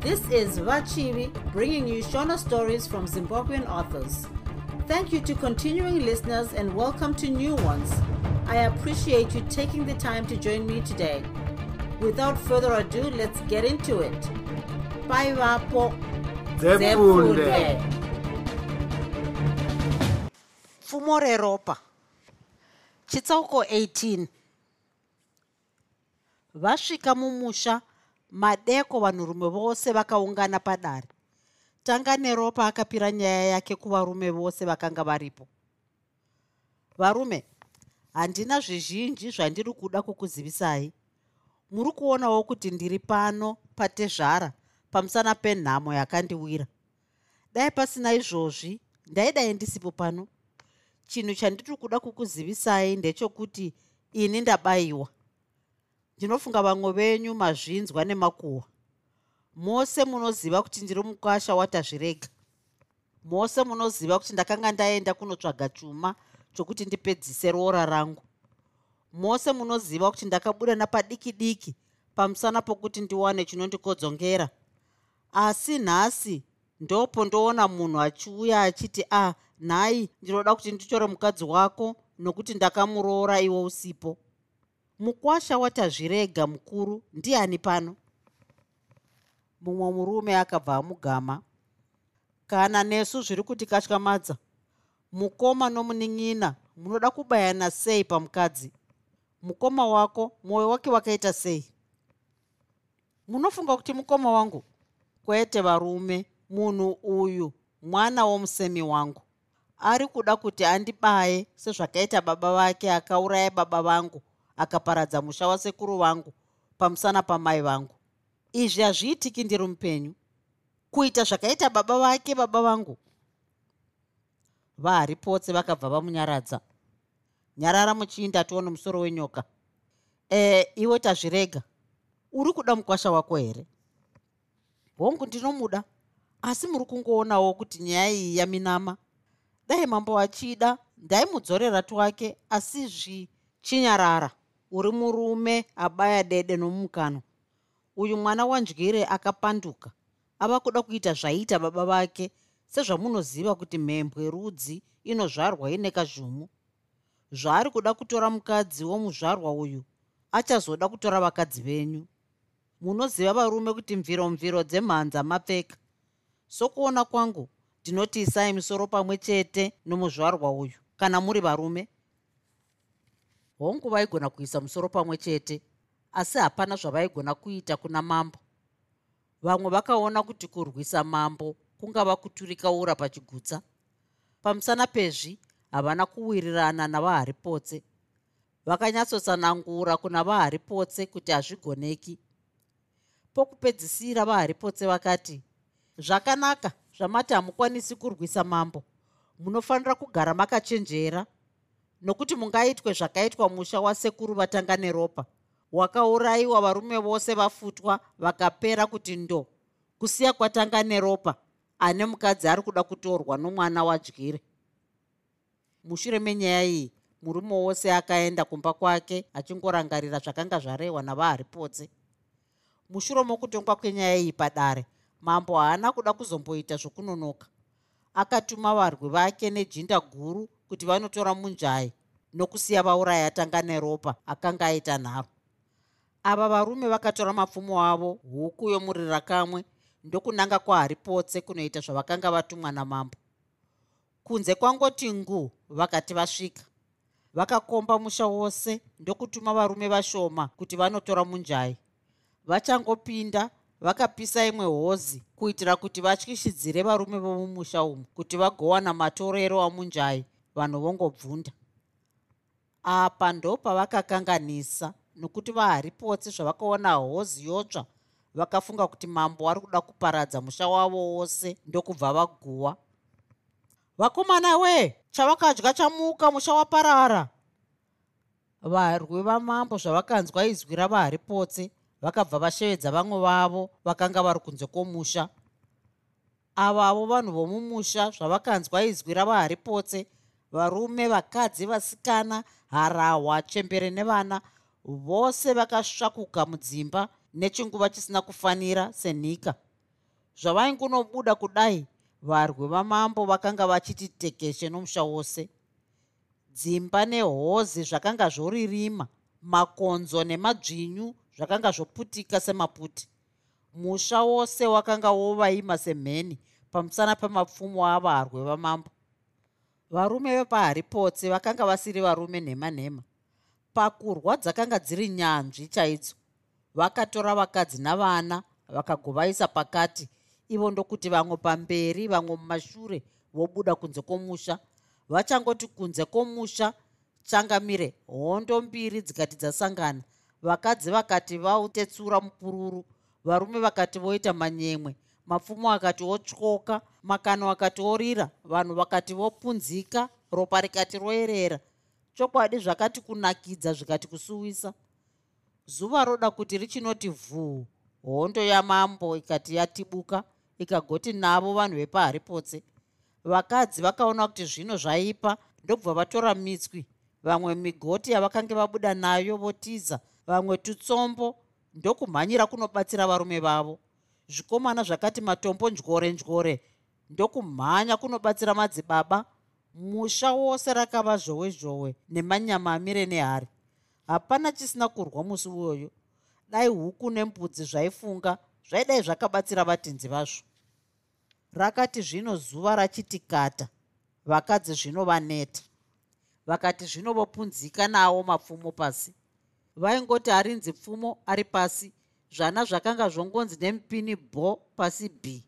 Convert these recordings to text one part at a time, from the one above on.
This is Vachivi bringing you Shona stories from Zimbabwean authors. Thank you to continuing listeners and welcome to new ones. I appreciate you taking the time to join me today. Without further ado, let's get into it. Bye, Vapo. Zefunde. pfumo reropa chitsauko 18 vasvika mumusha madeko vanhurume vose vakaungana padare. Tanga neropa akapira nyaya yake kuvarume vose vakanga varipo. Varume handina zvizhinji zvandiri kuda kukuzivisai. Muri kuonawo kuti ndiri pano patezvara pamusana penhamo yakandiwira. Dai pasina izvozvi ndaidai ndisipo pano. Chinhu chandiri kuda kukuzivisai ndechokuti ini ndabayiwa ndinofunga vamwe venyu mazvinzwa nemakuhwa. Mose munoziva kuti ndiri mukwasha watazvirega. Mose munoziva kuti ndakanga ndaenda kunotsvaga chuma chokuti ndipedzise roora rangu. Mose munoziva kuti ndakabuda napadiki diki pamusana pokuti ndiwane chinondikodzongera. Asi nhasi ndopo ndoona munhu achiuya achiti a ah, nhai ndinoda kuti nditore mukadzi wako nokuti ndakamuroora iwe usipo mukwasha watazvirega mukuru ndiani pano? Mumwe murume akabva amugama. Kana nesu zviri kutikatyamadza mukoma nomunin'ina munoda kubayana sei pamukadzi? Mukoma wako mwoyo wake wakaita sei? Munofunga kuti mukoma wangu kwete varume munhu uyu mwana womusemi wangu. Ari kuda kuti andibaye sezvakaita baba vake akauraya baba vangu akaparadza musha wasekuru vangu pamusana pamai vangu izvi hazviitiki ndiri mupenyu. Kuita zvakaita baba vake baba vangu vaharipotse vakabva vamunyaradza. Nyarara muchiinda tione musoro wenyoka. E iwe tazvirega. Uri kuda mukwasha wako here? Hongu ndinomuda. Asi muri kungoonawo kuti nyaya iyi yaminama? Dai mambo achida ndaimudzorera twake asi zvichinyarara uri murume abaya dede nomukano uyu mwana wandyire akapanduka. Ava kuda kuita zvaiita baba vake sezvamunoziva kuti mhembwe rudzi inozvarwa ine kazhumu zvaari kuda kutora mukadzi womuzvarwa uyu achazoda kutora vakadzi venyu. Munoziva varume kuti mviro mviro dzemhanza mapfeka. Sokuona kwangu ndinoti isai misoro pamwe chete nomuzvarwa uyu kana muri varume hongu vaigona kuisa musoro pamwe chete asi hapana zvavaigona kuita kuna mambo. Vamwe vakaona kuti kurwisa mambo kungava kuturikaura pachigutsa. Pamusana pezvi havana kuwirirana navaharipotse vakanyatsotsanangura kuna vaharipotse kuti hazvigoneki. Pokupedzisira vaharipotse vakati zvakanaka zvamati hamukwanisi kurwisa mambo. Munofanira kugara makachenjera nokuti mungaitwe zvakaitwa musha wasekuru vatanga neropa. Wakaurayiwa varume vose vafutwa vakapera kuti ndo kusiya kwatanga neropa ane mukadzi ari kuda kutorwa nomwana wadyire. Mushure menyaya iyi murume wose akaenda kumba kwake achingorangarira zvakanga zvarehwa navaharipotse mushure mokutongwa kwenyaya iyi padare mambo haana kuda kuzomboita zvokunonoka. Akatuma varwi vake nejinda guru kuti vanotora munjai nokusiya vauraya atanga neropa akanga aita nharo. Ava varume vakatora mapfumo avo huku yomurira kamwe ndokunanga kwaharipotse kunoita zvavakanga vatumwa namambo. Kunze kwangoti ngu vakati vasvika. Vakakomba musha wose ndokutuma varume vashoma kuti vanotora munjai. Vachangopinda vakapisa imwe hozi kuitira kuti vatyishidzire varume vomumusha umu kuti vagowana matorero amunjai vanhu vongobvunda apa ndopavakakanganisa nokuti vaharipotse zvavakaona hozi yotsva vakafunga kuti mambo ari kuda kuparadza musha wavo wose ndokubva vaguwa. Vakomana wee chavakadya chamuka musha waparara. Varwi vamambo zvavakanzwa izwi ravaharipotse vakabva vashevedza vamwe vavo vakanga vari kunze kwomusha. Avavo vanhu vomumusha zvavakanzwa izwi ravaharipotse varume vakadzi vasikana harahwa chembere nevana vose vakasvakuka mudzimba nechinguva chisina kufanira senhika zvavaingunobuda kudai varwi vamambo vakanga vachiti tekeshe nomusha wose. Dzimba nehozi zvakanga zvoririma makonzo nemadzvinyu zvakanga zvoputika semaputi. Musha wose wakanga wovaima semheni pamusana pemapfumo avarwe vamambo varume vepaharipotsi vakanga vasiri varume nhema nhema. Pakurwa dzakanga dziri nyanzvi chaidzo vakatora vakadzi navana vakagovaisa pakati. Ivo ndokuti vamwe pamberi vamwe mumashure vobuda kunze kwomusha. Vachangoti kunze kwomusha changamire hondo mbiri dzikati dzasangana. Vakadzi vakati vautetsura mupururu varume vakati voita manyemwe mapfumo akati otyoka makano akati orira vanhu vakati vopunzika ropa rikati roerera. Chokwadi zvakati kunakidza zvikati kusuwisa. Zuva roda kuti richinoti vhuu hondo yamambo ikati yatibuka ikagoti navo vanhu vepaharipotse. Vakadzi vakaona kuti zvino zvaipa ndobva vatora mitswi. Vamwe migoti yavakange vabuda nayo votiza vamwe tutsombo ndokumhanyira kunobatsira varume vavo zvikomana zvakati matombo ndyore ndyore ndokumhanya kunobatsira madzibaba. Musha wose rakava zhowe zhowe nemanyama amire nehari. Hapana chisina kurwa musi uyoyo dai huku nembudzi zvaifunga zvaidai zvakabatsira vatenzi vazvo. Rakati zvino zuva rachiti kata vakadzi zvino vaneta. Vakati zvino vopunzika nawo mapfumo pasi. Vaingoti arinzi pfumo ari pasi zvana zvakanga zvongonzi nemupini bo pasi b.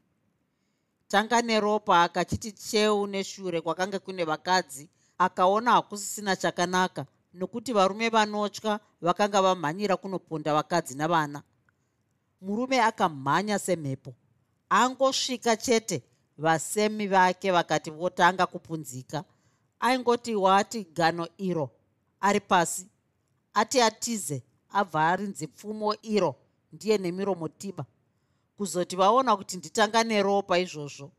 Tanga neropa akachiti cheu neshure kwakanga kune vakadzi akaona hakusisina chakanaka nokuti varume vanotya vakanga vamhanyira kunoponda vakadzi navana. Murume akamhanya semhepo angosvika chete vasemi vake vakati votanga kupunzika. Aingoti wati gano iro ari pasi ati atize abva arinzi pfumo iro ndiye nemiromo tiba. Kuzoti vaona kuti nditanga neropa izvozvo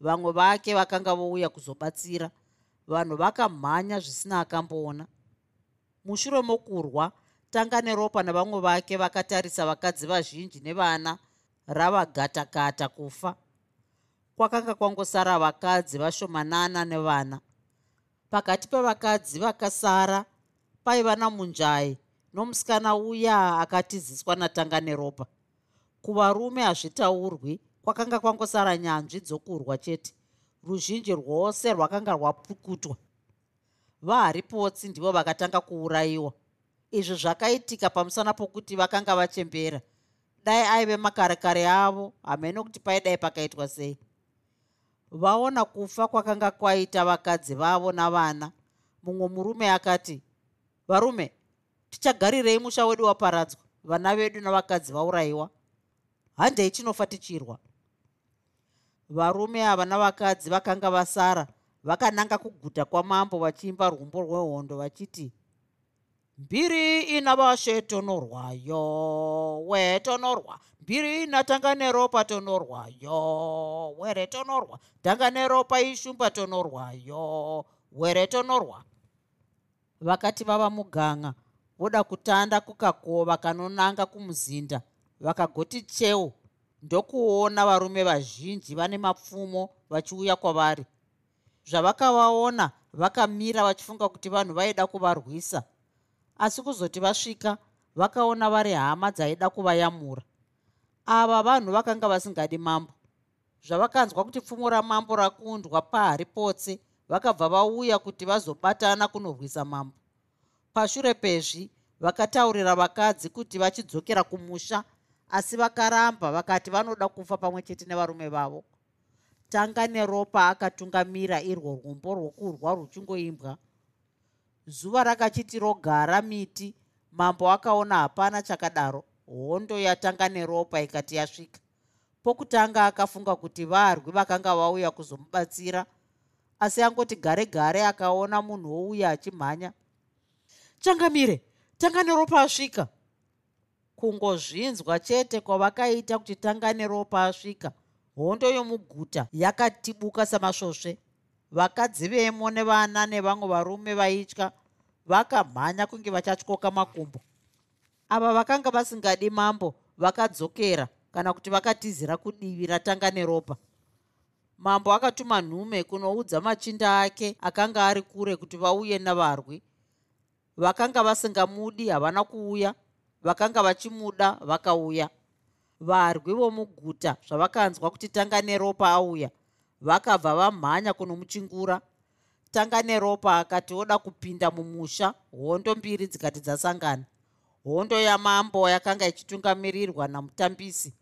vamwe vake vakanga vouya kuzobatsira vanhu vakamhanya zvisina akamboona. Mushure mokurwa tanga neropa nevamwe vake vakatarisa vakadzi vazhinji nevana ravagatakata kufa. Kwakanga kwangosara vakadzi vashomanana nevana. Pakati pevakadzi vakasara paiva namunjai nomusikana uya akatiziswa natanga neropa. Kuvarume hazvitaurwi kwakanga kwangosara nyanzvi dzokurwa chete. Ruzhinji rwose rwakanga rwapukutwa. Vaharipotsi ndivo vakatanga kuurayiwa. Izvi zvakaitika pamusana pokuti vakanga vachembera. Dai aive makarekare avo hamene kuti paidai pakaitwa sei. Vaona kufa kwakanga kwaita vakadzi vavo navana. Mumwe murume akati varume tichagarirei musha wedu waparadzwa vana vedu navakadzi vaurayiwa. Handei chinofa tichirwa. Varume ava navakadzi vakanga vasara vakananga kuguta kwamambo vachiimba rwumbo rwehondo vachiti mbiri ina vashe tonorwayo we tonorwa. Mbiri ina tanga neropa tonorwayo were tonorwa. Tanga neropa ishumba tonorwayo were tonorwa. Vakati vava muganga voda kutanda kukakova kanonanga kumuzinda. Vakagoti cheu ndokuona varume vazhinji vane mapfumo vachiuya kwavari. Zvavakavaona vakamira vachifunga kuti vanhu vaida kuvarwisa. Asi kuzoti vasvika vakaona vari hama dzaida kuvayamura. Ava vanhu vakanga vasingadi mambo. Zvavakanzwa kuti pfumo ramambo rakundwa pahari potse vakabva vauya kuti vazobatana kunorwisa mambo pashure pezvi vakataurira vakadzi kuti vachidzokera kumusha asi vakaramba vakati vanoda kufa pamwe chete nevarume vavo. Tanga neropa akatungamira irwo rwumbo rwokurwa ruchingoimbwa. Zuva rakachiti rogara miti mambo akaona hapana chakadaro hondo yatanga neropa ikati yasvika. Pokutanga akafunga kuti varwi vakanga vauya kuzomubatsira asi angoti gare gare akaona munhu wouya achimhanya changamire tanga neropa asvika. Kungozvinzwa chete kwavakaita kuti tanga neropa asvika. Hondo yomuguta yakatibuka samasvosve vakadzi vemo nevana nevamwe varume vaitya vakamhanya kunge vachatyoka makumbo. Ava vakanga vasingadi mambo vakadzokera kana kuti vakatizira kudivi ratanga neropa. Mambo akatuma nhume kunoudza machinda ake akanga ari kure kuti vauye navarwi vakanga vasingamudi havana kuuya vakanga vachimuda vakauya. Varwi vomuguta zvavakanzwa kuti tanga neropa auya vakabva vamhanya kunomuchingura. Tanga neropa akati oda kupinda mumusha hondo mbiri dzikati dzasangana. Hondo yamambo yakanga ichitungamirirwa namutambisi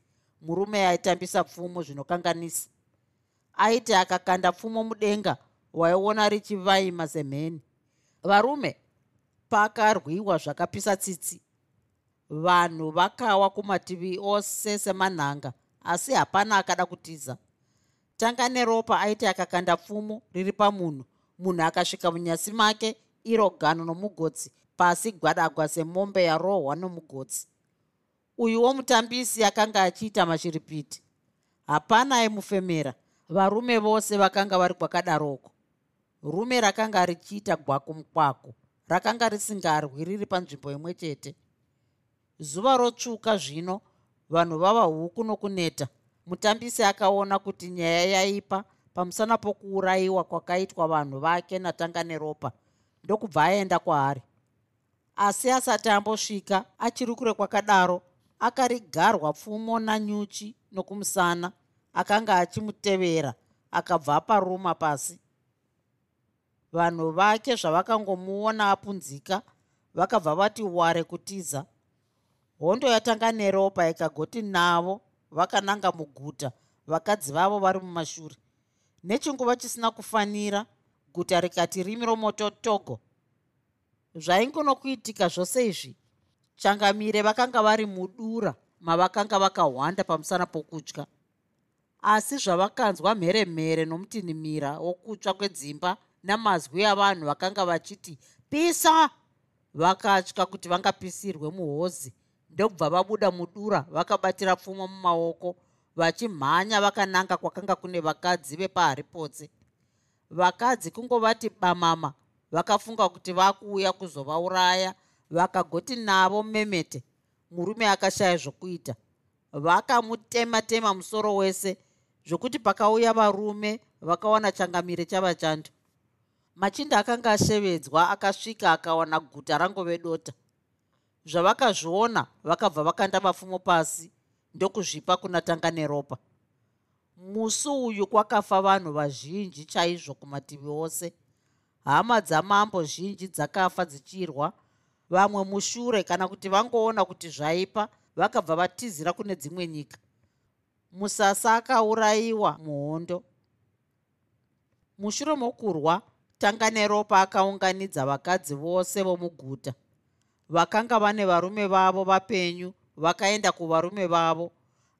murume aitambisa pfumo zvinokanganisa. Aiti akakanda pfumo mudenga waiona richivaima semheni. Varume pakarwiwa zvakapisa tsitsi. Vanhu vakawa kumativi ose semanhanga asi hapana akada kutiza. Tanga neropa aiti akakanda pfumo riri pamunhu munhu akasvika munyasi make iro gano nomugotsi pasi gwadagwa semombe yarohwa nomugotsi. Uyuwo mutambisi akanga achiita mashiripiti. Hapana aimufemera varume vose vakanga vari kwakadaroko. Rume rakanga richiita gwaku mukwako rakanga risingarwi riri panzvimbo imwe chete. Zuva rotsvuka zvino vanhu vava huku nokuneta. Mutambisi akaona kuti nyaya yaipa pamusana pokuurayiwa kwakaitwa vanhu vake natanga neropa ndokubva aenda kwaari. Asi asati ambosvika achiri kure kwakadaro akarigarwa pfumo nanyuchi nokumusana akanga achimutevera akabva paruma pasi vanhu vake zvavakangomuona apunzika vakabva vati ware kutiza. Hondo yatanga neropa ikagoti navo vakananga muguta vakadzi vavo vari mumashure. Nechinguva chisina kufanira guta rikati rimi romototogo. Zvaingonokuitika zvose izvi changamire vakanga vari mudura mavakanga vakahwanda pamusana pokutya. Asi zvavakanzwa mheremhere nomutinhimira wokutsva kwedzimba namazwi avanhu vakanga vachiti pisa! Vakatya kuti vangapisirwe muhozi. Ndokubva vabuda mudura vakabatira pfumo mumaoko vachimhanya vakananga kwakanga kune vakadzi vepaharipotse vakadzi kungovati bamama vakafunga kuti vakuuya kuzovauraya vakagoti navo memete murume akashaya zvokuita. Vakamutema tema musoro wese zvokuti pakauya varume vakawana changamire chava chando machinda akanga ashevedzwa akasvika akawana guta rangove dota. Zvavakazviona vakabva vakanda mapfumo pasi ndokuzvipa kuna tanga neropa musi uyu kwakafa vanhu vazhinji chaizvo kumativi ose. Hama dzamambo zhinji dzakafa dzichirwa. Vamwe mushure kana kuti vangoona kuti zvaipa vakabva vatizira kune dzimwe nyika. Musasa akaurayiwa muhondo. Mushure mokurwa tanga neropa akaunganidza vakadzi vose vomuguta. Vakanga vane varume vavo vapenyu vakaenda kuvarume vavo.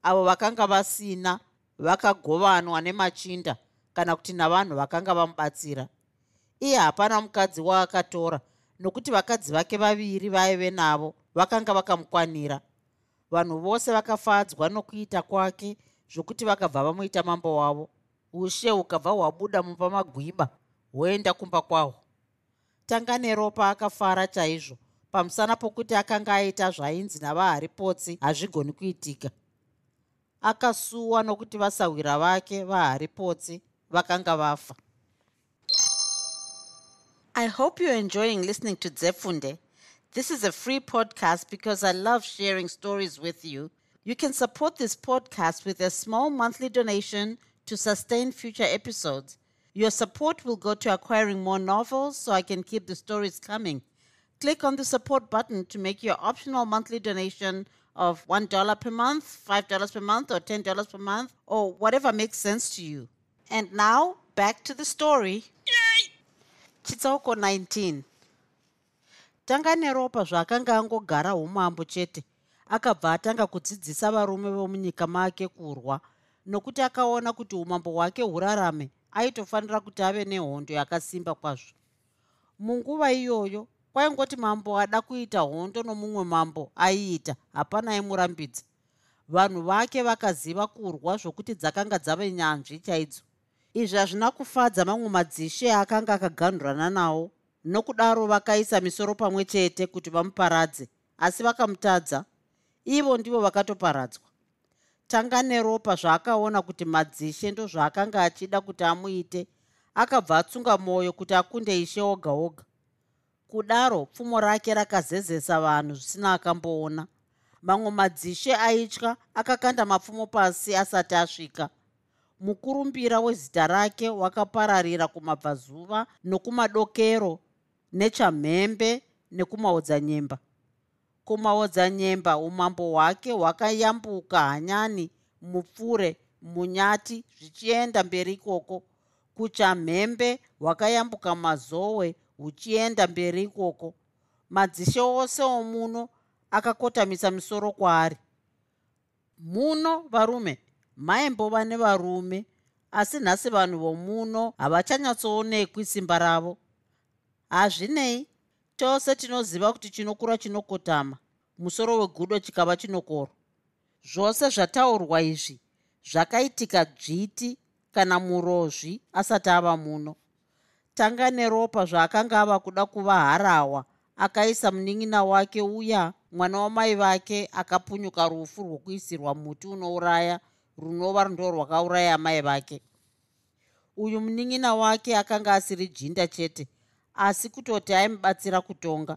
Avo vakanga vasina vakagovanwa nemachinda kana kuti navanhu vakanga vamubatsira. Iye hapana mukadzi waakatora nokuti vakadzi vake vaviri vaive navo vakanga vakamukwanira. Vanhu vose vakafadzwa nokuita kwake zvokuti vakabva vamuita mambo wavo. Ushe hukabva hwabuda mumba magwiba hwoenda kumba kwahwo tanga neropa akafara chaizvo pamusana pokuti akanga aita zvainzi navaharipotsi hazvigoni kuitika. Akasuwa nokuti vasawira vake vaharipotsi vakanga vafa. I hope you're enjoying listening to zefunde. This is a free podcast because i love sharing stories with you. You can support this podcast with a small monthly donation to sustain future episodes your support will go to acquiring more novels so i can keep the stories coming. Click on the support button to make your optional monthly donation of $1 per month, $5 per month, or $10 per month, or whatever makes sense to you. And now, back to the story. chitsauko 19 tanga neropa zvaakanga angogara umambo chete. Akabva atanga kudzidzisa varume vomunyika make kurwa nokuti akaona kuti umambo hwake hurarame aitofanira kuti ave nehondo yakasimba kwazvo. Munguva iyoyo kwaingoti mambo ada kuita hondo nomumwe mambo aiita hapana aimurambidza vanhu vake vakaziva kurwa zvokuti dzakanga dzave nyanzvi chaidzo. Izvi hazvina kufadza mamwe madzishe akanga akagandurana nawo nokudaro vakaisa misoro pamwe chete kuti vamuparadze asi vakamutadza. Ivo ndivo vakatoparadzwa tanga neropa zvaakaona kuti madzishe ndo zvaakanga achida kuti amuite akabva atsunga mwoyo kuti akunde ishe oga oga. Kudaro pfumo rake rakazezesa vanhu zvisina akamboona. Mamwe madzishe aitya akakanda mapfumo pasi asati asvika. Mukurumbira wezita rake wakapararira kumabvazuva nokumadokero nechamhembe nekumaodzanyemba kumaodzanyemba umambo hwake hwakayambuka hanyani mupfure munyati zvichienda mberi ikoko. Kuchamhembe hwakayambuka mazowe huchienda mberi ikoko. Madzishe ose omuno akakotamisa misoro kwaari. Muno varume? Maimbova nevarume asi nhasi vanhu vomuno havachanyatsoonekwi simba ravo. Hazvinei tose tinoziva kuti chinokura chinokotama. Musoro wegudo chikava chinokoro. Zvose zvataurwa izvi zvakaitika dzviti kana murozvi asati ava muno. Tanga neropa zvaakanga ava kuda kuva harawa akaisa munin'ina wake uya mwana wamai vake akapunyuka rufu rwokuisirwa muti unouraya runova ndo rwakauraya amai vake. Uyu munin'ina wake akanga asiri jinda chete asi kutoti aimubatsira kutonga.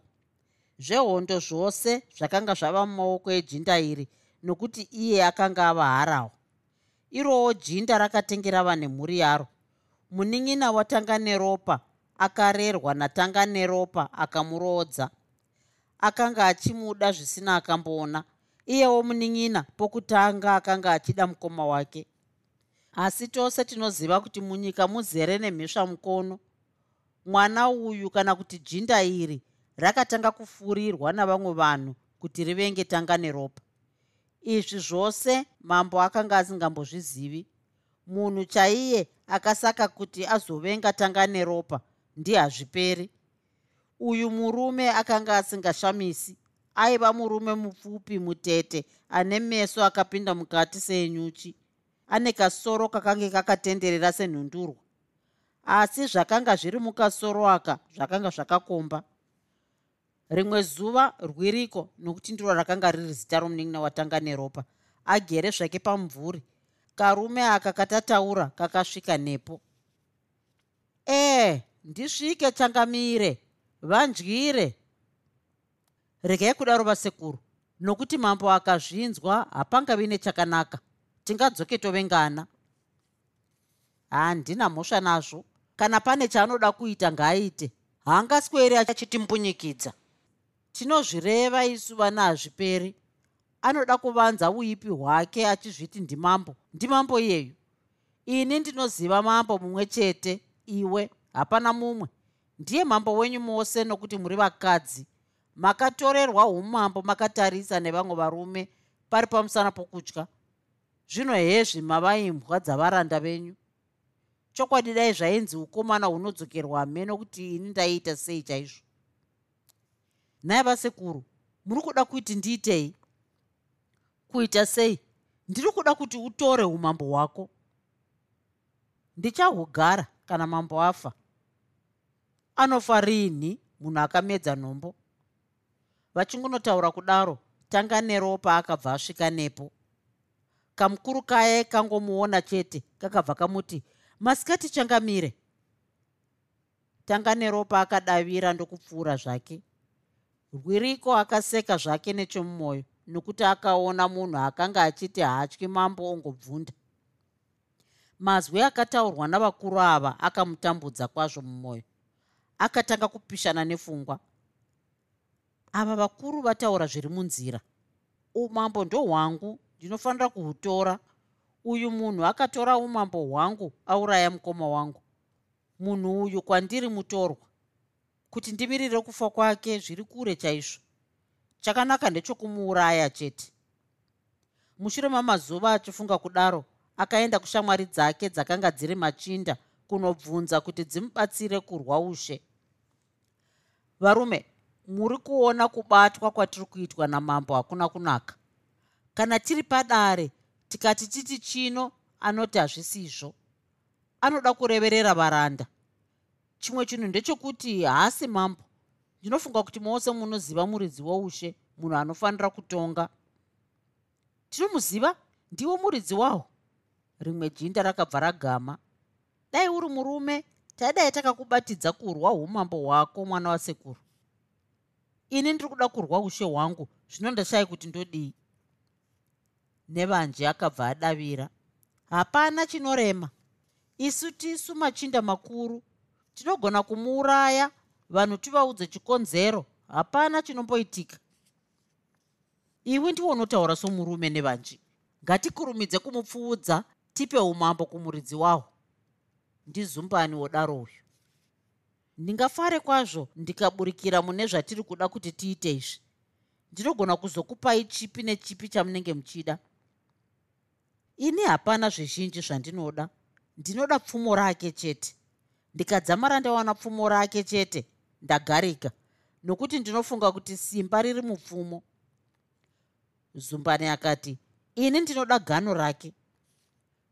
Zvehondo zvose zvakanga zvava mumaoko ejinda iri nokuti iye akanga ava harawa irowo jinda rakatengera vanemhuri yaro. Munin'ina watanga neropa akarerwa natanga neropa akamuroodza akanga achimuda zvisina akamboona iyewo munin'ina pokutanga akanga achida mukoma wake. Asi tose tinoziva kuti munyika muzere nemhesva mukono mwana uyu kana kuti jinda iri rakatanga kufurirwa navamwe vanhu kuti rivenge tanga neropa. Izvi zvose mambo akanga asingambozvizivi. Munhu chaiye akasaka kuti azovenga tanga neropa ndihazviperi uyu murume akanga asingashamisi aiva murume mupfupi mutete ane meso akapinda mukati senyuchi. Ane kasoro kakange kakatenderera senhundurwa asi zvakanga zviri mukasoro aka zvakanga zvakakomba. Rimwe zuva rwiriko nokuti ndiro rakanga riri zita romunin'ina watanga neropa agere zvake pamumvuri karume aka katataura kakasvika nepo. Ee ndisvike changamire vandyire regai kudaro vasekuru nokuti mambo akazvinzwa hapangavi nechakanaka. Tingadzoke tovengana handina mhosva nazvo kana pane chaanoda kuita ngaaite. Haangasweri achitimbunyikidza tinozvireva isu vana hazviperi. Anoda kuvanza uipi hwake achizviti ndimambo. Ndimambo iyeyu. Ini ndinoziva mambo mumwe chete. Iwe hapana mumwe. Ndiye mambo wenyu mose nokuti muri vakadzi. Makatorerwa umambo makatarisa nevamwe varume pari pamusana pokutya. Zvino hezvi mavaimbwa dzavaranda venyu chokwadi dai zvainzi ukomana hunodzokerwa me nokuti ini ndaiita sei chaizvo? Nhai vasekuru muri kuda kuti ndiitei? Kuita sei? Ndiri kuda kuti utore umambo hwako. Ndichahugara kana mambo afa. Anofa rini munhu akamedza nhombo. Vachingunotaura kudaro tanga neropa akabva asvika nepo. Kamukuru kaye kangomuona chete kakabva kamuti masikati changamire. Tanga neropa akadavira ndokupfuura zvake. Rwiriko akaseka zvake nechomumwoyo nokuti akaona munhu akanga achiti haatyi mambo ongobvunda. Mazwi akataurwa navakuru ava akamutambudza kwazvo mumwoyo akatanga kupishana nepfungwa ava vakuru vataura zviri munzira. Umambo ndo hwangu ndinofanira kuhutora uyu munhu akatora umambo hwangu auraya mukoma wangu. Munhu uyu kwandiri mutorwa. Kuti ndimirire kufa kwake zviri kure chaizvo. Chakanaka ndechokumuuraya chete. Mushure mamazuva achifunga kudaro akaenda kushamwari dzake dzakanga dziri machinda kunobvunza kuti dzimubatsire kurwa ushe. Varume muri kuona kubatwa kwatiri kuitwa namambo hakuna kunaka. Kana tiri padare tikati titi chino anoti hazvisizvo anoda kureverera varanda. Chimwe chinhu ndechekuti haasi mambo. Ndinofunga kuti mose munoziva muridzi woushe munhu anofanira kutonga. Tinomuziva ndiwo muridzi wawo. Rimwe jinda rakabva ragama. Dai uri murume taidai takakubatidza kurwa umambo hwako mwana wasekuru. Ini ndiri kuda kurwa ushe hwangu zvino ndashai kuti ndodii nevanji akabva adavira. Hapana chinorema. Isu tisu machinda makuru. Tinogona kumuuraya vanhu tivaudze chikonzero. Hapana chinomboitika. Iwe ndiwo unotaura somurume nevanji ngatikurumidze kumupfuudza tipe umambo kumuridzi wahwo ndizumbani wodaro uyu. Ndingafare kwazvo ndikaburikira mune zvatiri kuda kuti tiite izvi. Ndinogona kuzokupai chipi nechipi chamunenge muchida ini hapana zvizhinji zvandinoda. Ndinoda pfumo rake chete. Ndikadzamara ndawana pfumo rake chete ndagarika. Nokuti ndinofunga kuti simba riri mupfumo. Zumbani akati ini ndinoda gano rake.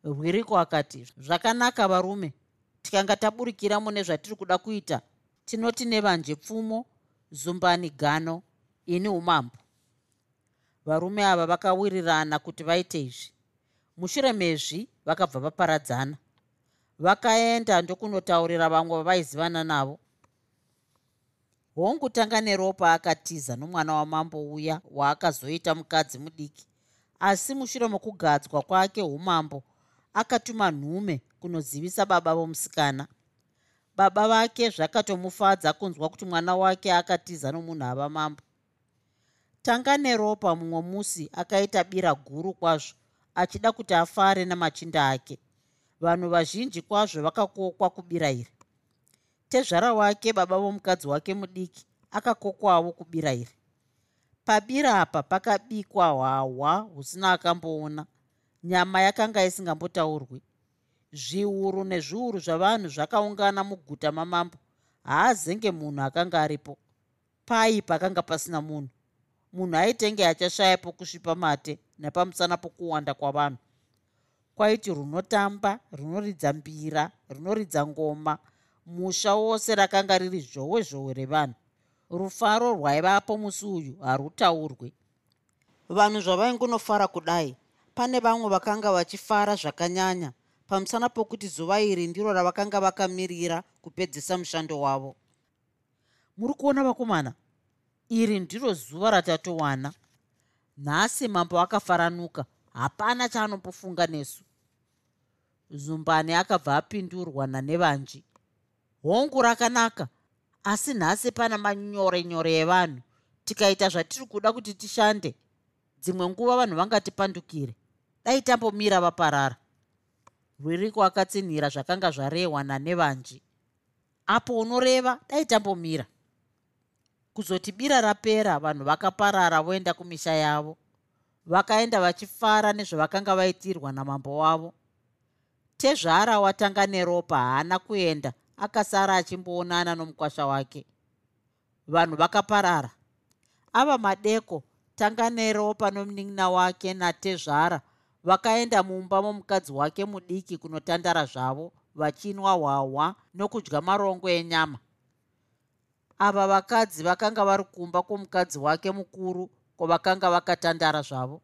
Rwiriko akati zvakanaka varume tikanga taburikira mune zvatiri kuda kuita. Tinoti nevanje pfumo zumbani gano ini umambo. Varume ava vakawirirana kuti vaite izvi mushure mezvi vakabva vaparadzana. Vakaenda ndokunotaurira vamwe vavaizivana navo. Hongu tanga neropa akatiza nomwana wamambo uya waakazoita mukadzi mudiki. Asi mushure mokugadzwa kwake umambo akatuma nhume kunozivisa baba vomusikana. Baba vake zvakatomufadza kunzwa kuti mwana wake akatiza nomunhu ava mambo tanga neropa mumwe musi akaita bira guru kwazvo achida kuti afare namachinda ake. Vanhu vazhinji kwazvo vakakokwa kubira iri tezvara wake baba vomukadzi wake mudiki akakokwawo kubira iri pabira apa pakabikwa hwahwa husina akamboona. Nyama yakanga isingambotaurwi. Zviuru nezviuru zvavanhu zvakaungana muguta mamambo. Haazenge munhu akanga aripo. Pai pakanga pasina munhu. Munhu aitenge achashayapo kusvipa mate nepamusana pokuwanda kwavanhu. Kwaiti runotamba runoridza mbira runoridza ngoma musha wose rakanga riri zhowe zhowe revanhu. Rufaro rwaivapo musi uyu harutaurwe. Vanhu zvavaingunofara kudai pane vamwe vakanga vachifara zvakanyanya. Pamusana pokuti zuva iri ndiro ravakanga vakamirira kupedzisa mushando wavo. Muri kuona vakomana iri ndiro zuva ratatowana nhasi mambo akafaranuka. Hapana chaanombofunga nesu. Zumbani akabva apindurwa nanevanji hongu rakanaka asi nhasi pana manyore nyore evanhu. Tikaita zvatiri kuda kuti tishande dzimwe nguva vanhu vangatipandukire. Dai tambomira vaparara. Rwiriko akatsinhira zvakanga zvarehwa nanevanji apo unoreva dai tambomira kuzoti bira rapera vanhu vakaparara voenda kumisha yavo. Vakaenda vachifara nezvavakanga vaitirwa namambo wavo. Tezvara watanga neropa haana kuenda akasara achimboonana nomukwasha wake. Vanhu vakaparara. Ava madeko tanga neropa nomunin'ina wake natezvara vakaenda mumba momukadzi wake mudiki kunotandara zvavo vachinwa hwahwa nokudya marongo enyama ava vakadzi vakanga vari kumba kwomukadzi wake mukuru kwavakanga vakatandara zvavo.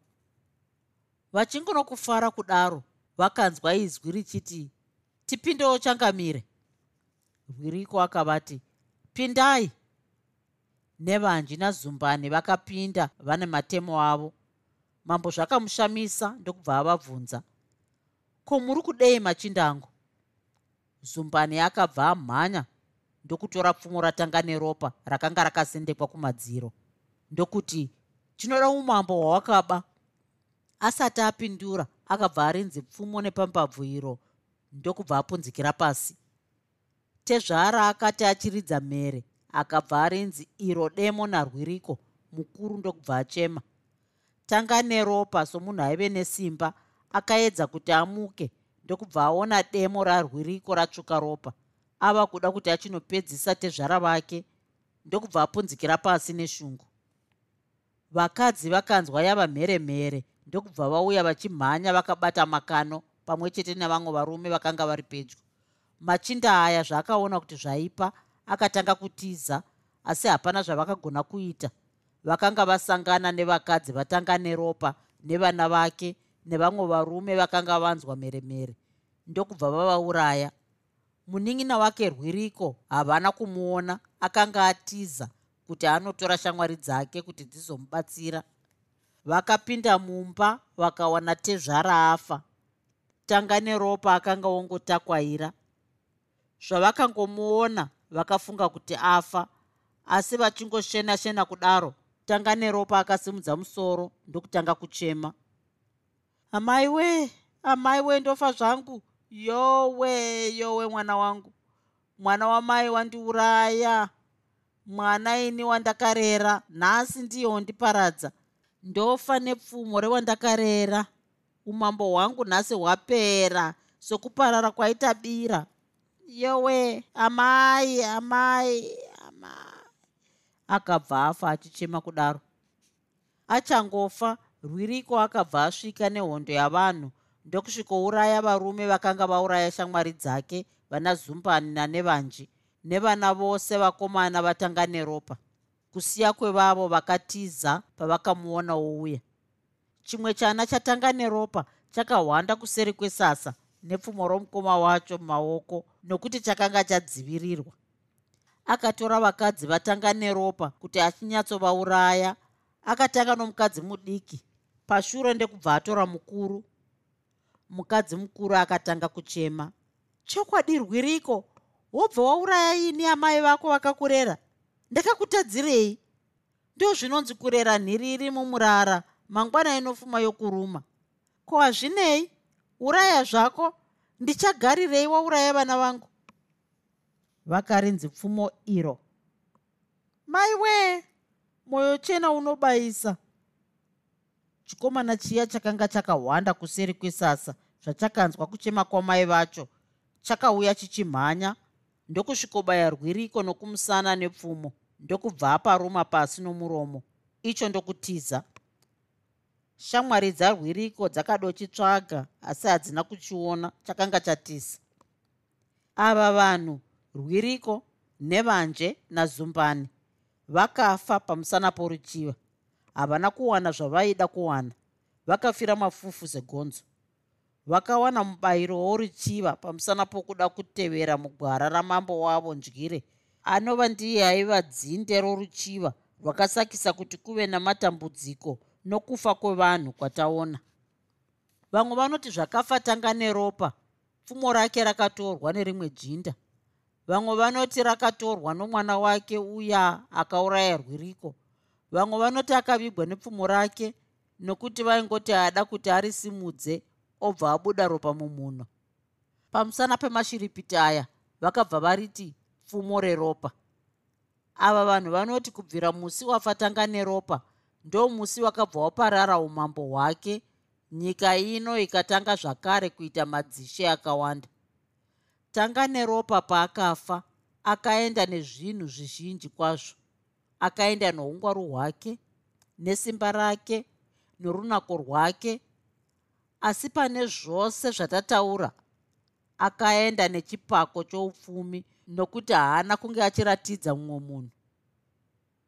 Vachingonokufara kudaro vakanzwa izwi richiti tipindewo changamire. Rwiriko akavati pindai. Nevanji nazumbani vakapinda vane matemo avo. Mambo zvakamushamisa ndokubva avabvunza ko muri kudei machindangu zumbani akabva amhanya ndokutora pfumo ratanga neropa rakanga rakasendekwa kumadziro. Ndokuti tinoda umambo hwawakaba. Asati apindura akabva arinzi pfumo nepambabvu iro ndokubva apunzikira pasi. Tezvara akati achiridza mhere akabva arinzi iro demo narwiriko mukuru ndokubva achema. Tanga neropa somunhu aive nesimba akaedza kuti amuke ndokubva aona demo rarwiriko ratsvuka ropa ava kuda kuti achinopedzisa tezvara vake ndokubva apunzikira pasi neshungu. Vakadzi vakanzwa yava mheremhere ndokubva vauya vachimhanya vakabata makano pamwe chete nevamwe varume vakanga vari pedyo. Machinda aya zvaakaona kuti zvaipa akatanga kutiza asi hapana zvavakagona kuita. Vakanga vasangana nevakadzi vatanga neropa nevana vake nevamwe varume vakanga vanzwa mheremhere. Ndokubva vavauraya munin'ina wake rwiriko havana kumuona akanga atiza kuti anotora shamwari dzake kuti dzizomubatsira. Vakapinda mumba vakawana tezvara afa. Tanga neropa akanga ongotakwaira zvavakangomuona vakafunga kuti afa asi vachingoshena shena kudaro tanga neropa akasimudza musoro ndokutanga kuchema. Amai we amai we ndofa zvangu yowe yowe mwana wangu. Mwana wamai wandiuraya. Mwana ini wandakarera. Nhasi ndiye wondiparadza ndofa nepfumo rewandakarera. Umambo hwangu nhasi hwapera. Sokuparara kwaita bira. Yowe amai amai amai. Akabva afa achichema kudaro. Achangofa rwiriko akabva asvika nehondo yavanhu ndokusvikouraya varume vakanga vauraya shamwari dzake vana zumbani nanevanji nevana vose vakomana vatanga neropa kusiya kwevavo vakatiza pavakamuona wouya. Chimwe chana chatanga neropa chakahwanda kuseri kwesasa nepfumo romukoma wacho mumaoko nokuti chakanga chadzivirirwa. Akatora vakadzi vatanga neropa kuti achinyatsovauraya akatanga nomukadzi mudiki. Pashure ndekubva atora mukuru mukadzi mukuru akatanga kuchema. Chokwadi rwiriko wobva wauraya ini amai vako vakakurera? Ndakakutadzirei ndo zvinonzi kurera nhiri iri mumurara mangwana inofuma yokuruma. Ko hazvinei? Uraya zvako? Ndichagarirei wauraya vana vangu? Vakarinzi pfumo iro. Mai wee mwoyo chena unobayisa chikomana chiya chakanga chakahwanda kuseri kwesasa zvachakanzwa kuchema kwamai vacho. Chakauya chichimhanya ndokusvikobaya rwiriko nokumusana nepfumo ndokubva aparuma pasi nomuromo. Icho ndokutiza. Shamwari dzarwiriko dzakadochitsvaga asi hadzina kuchiona chakanga chatisa. Ava vanhu rwiriko nevanje nazumbani vakafa pamusana poruchiva havana kuwana zvavaida kuwana. Vakafira mafufu segonzo vakawana mubayiro woruchiva pamusana pokuda kutevera mugwara ramambo wavo ndyire anova ndiye aiva dzinde roruchiva rwakasakisa kuti kuve namatambudziko nokufa kwevanhu kwataona. Vamwe vanoti zvakafa tanga neropa pfumo rake rakatorwa nerimwe jinda. Vamwe vanoti rakatorwa nomwana wake uya akauraya rwiriko vamwe vanoti akavigwa nepfumo rake nokuti vaingoti ada kuti arisimudze obva abuda ropa mumunhu pamusana pemashiripiti aya vakabva variti pfumo reropa. Ava vanhu vanoti kubvira musi wafatanga neropa ndo musi wakabva waparara umambo hwake nyika ino ikatanga zvakare kuita madzishe akawanda. Tanga neropa paakafa akaenda nezvinhu zvizhinji kwazvo akaenda noungwaru hwake nesimba rake norunako rwake. Asi pane zvose zvatataura akaenda nechipako choupfumi nokuti haana kunge achiratidza mumwe munhu.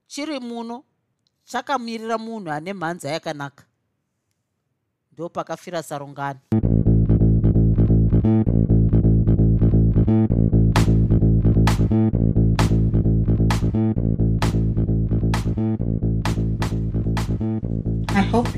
Chiri muno chakamirira munhu ane mhanza yakanaka. Ndo pakafira sarungano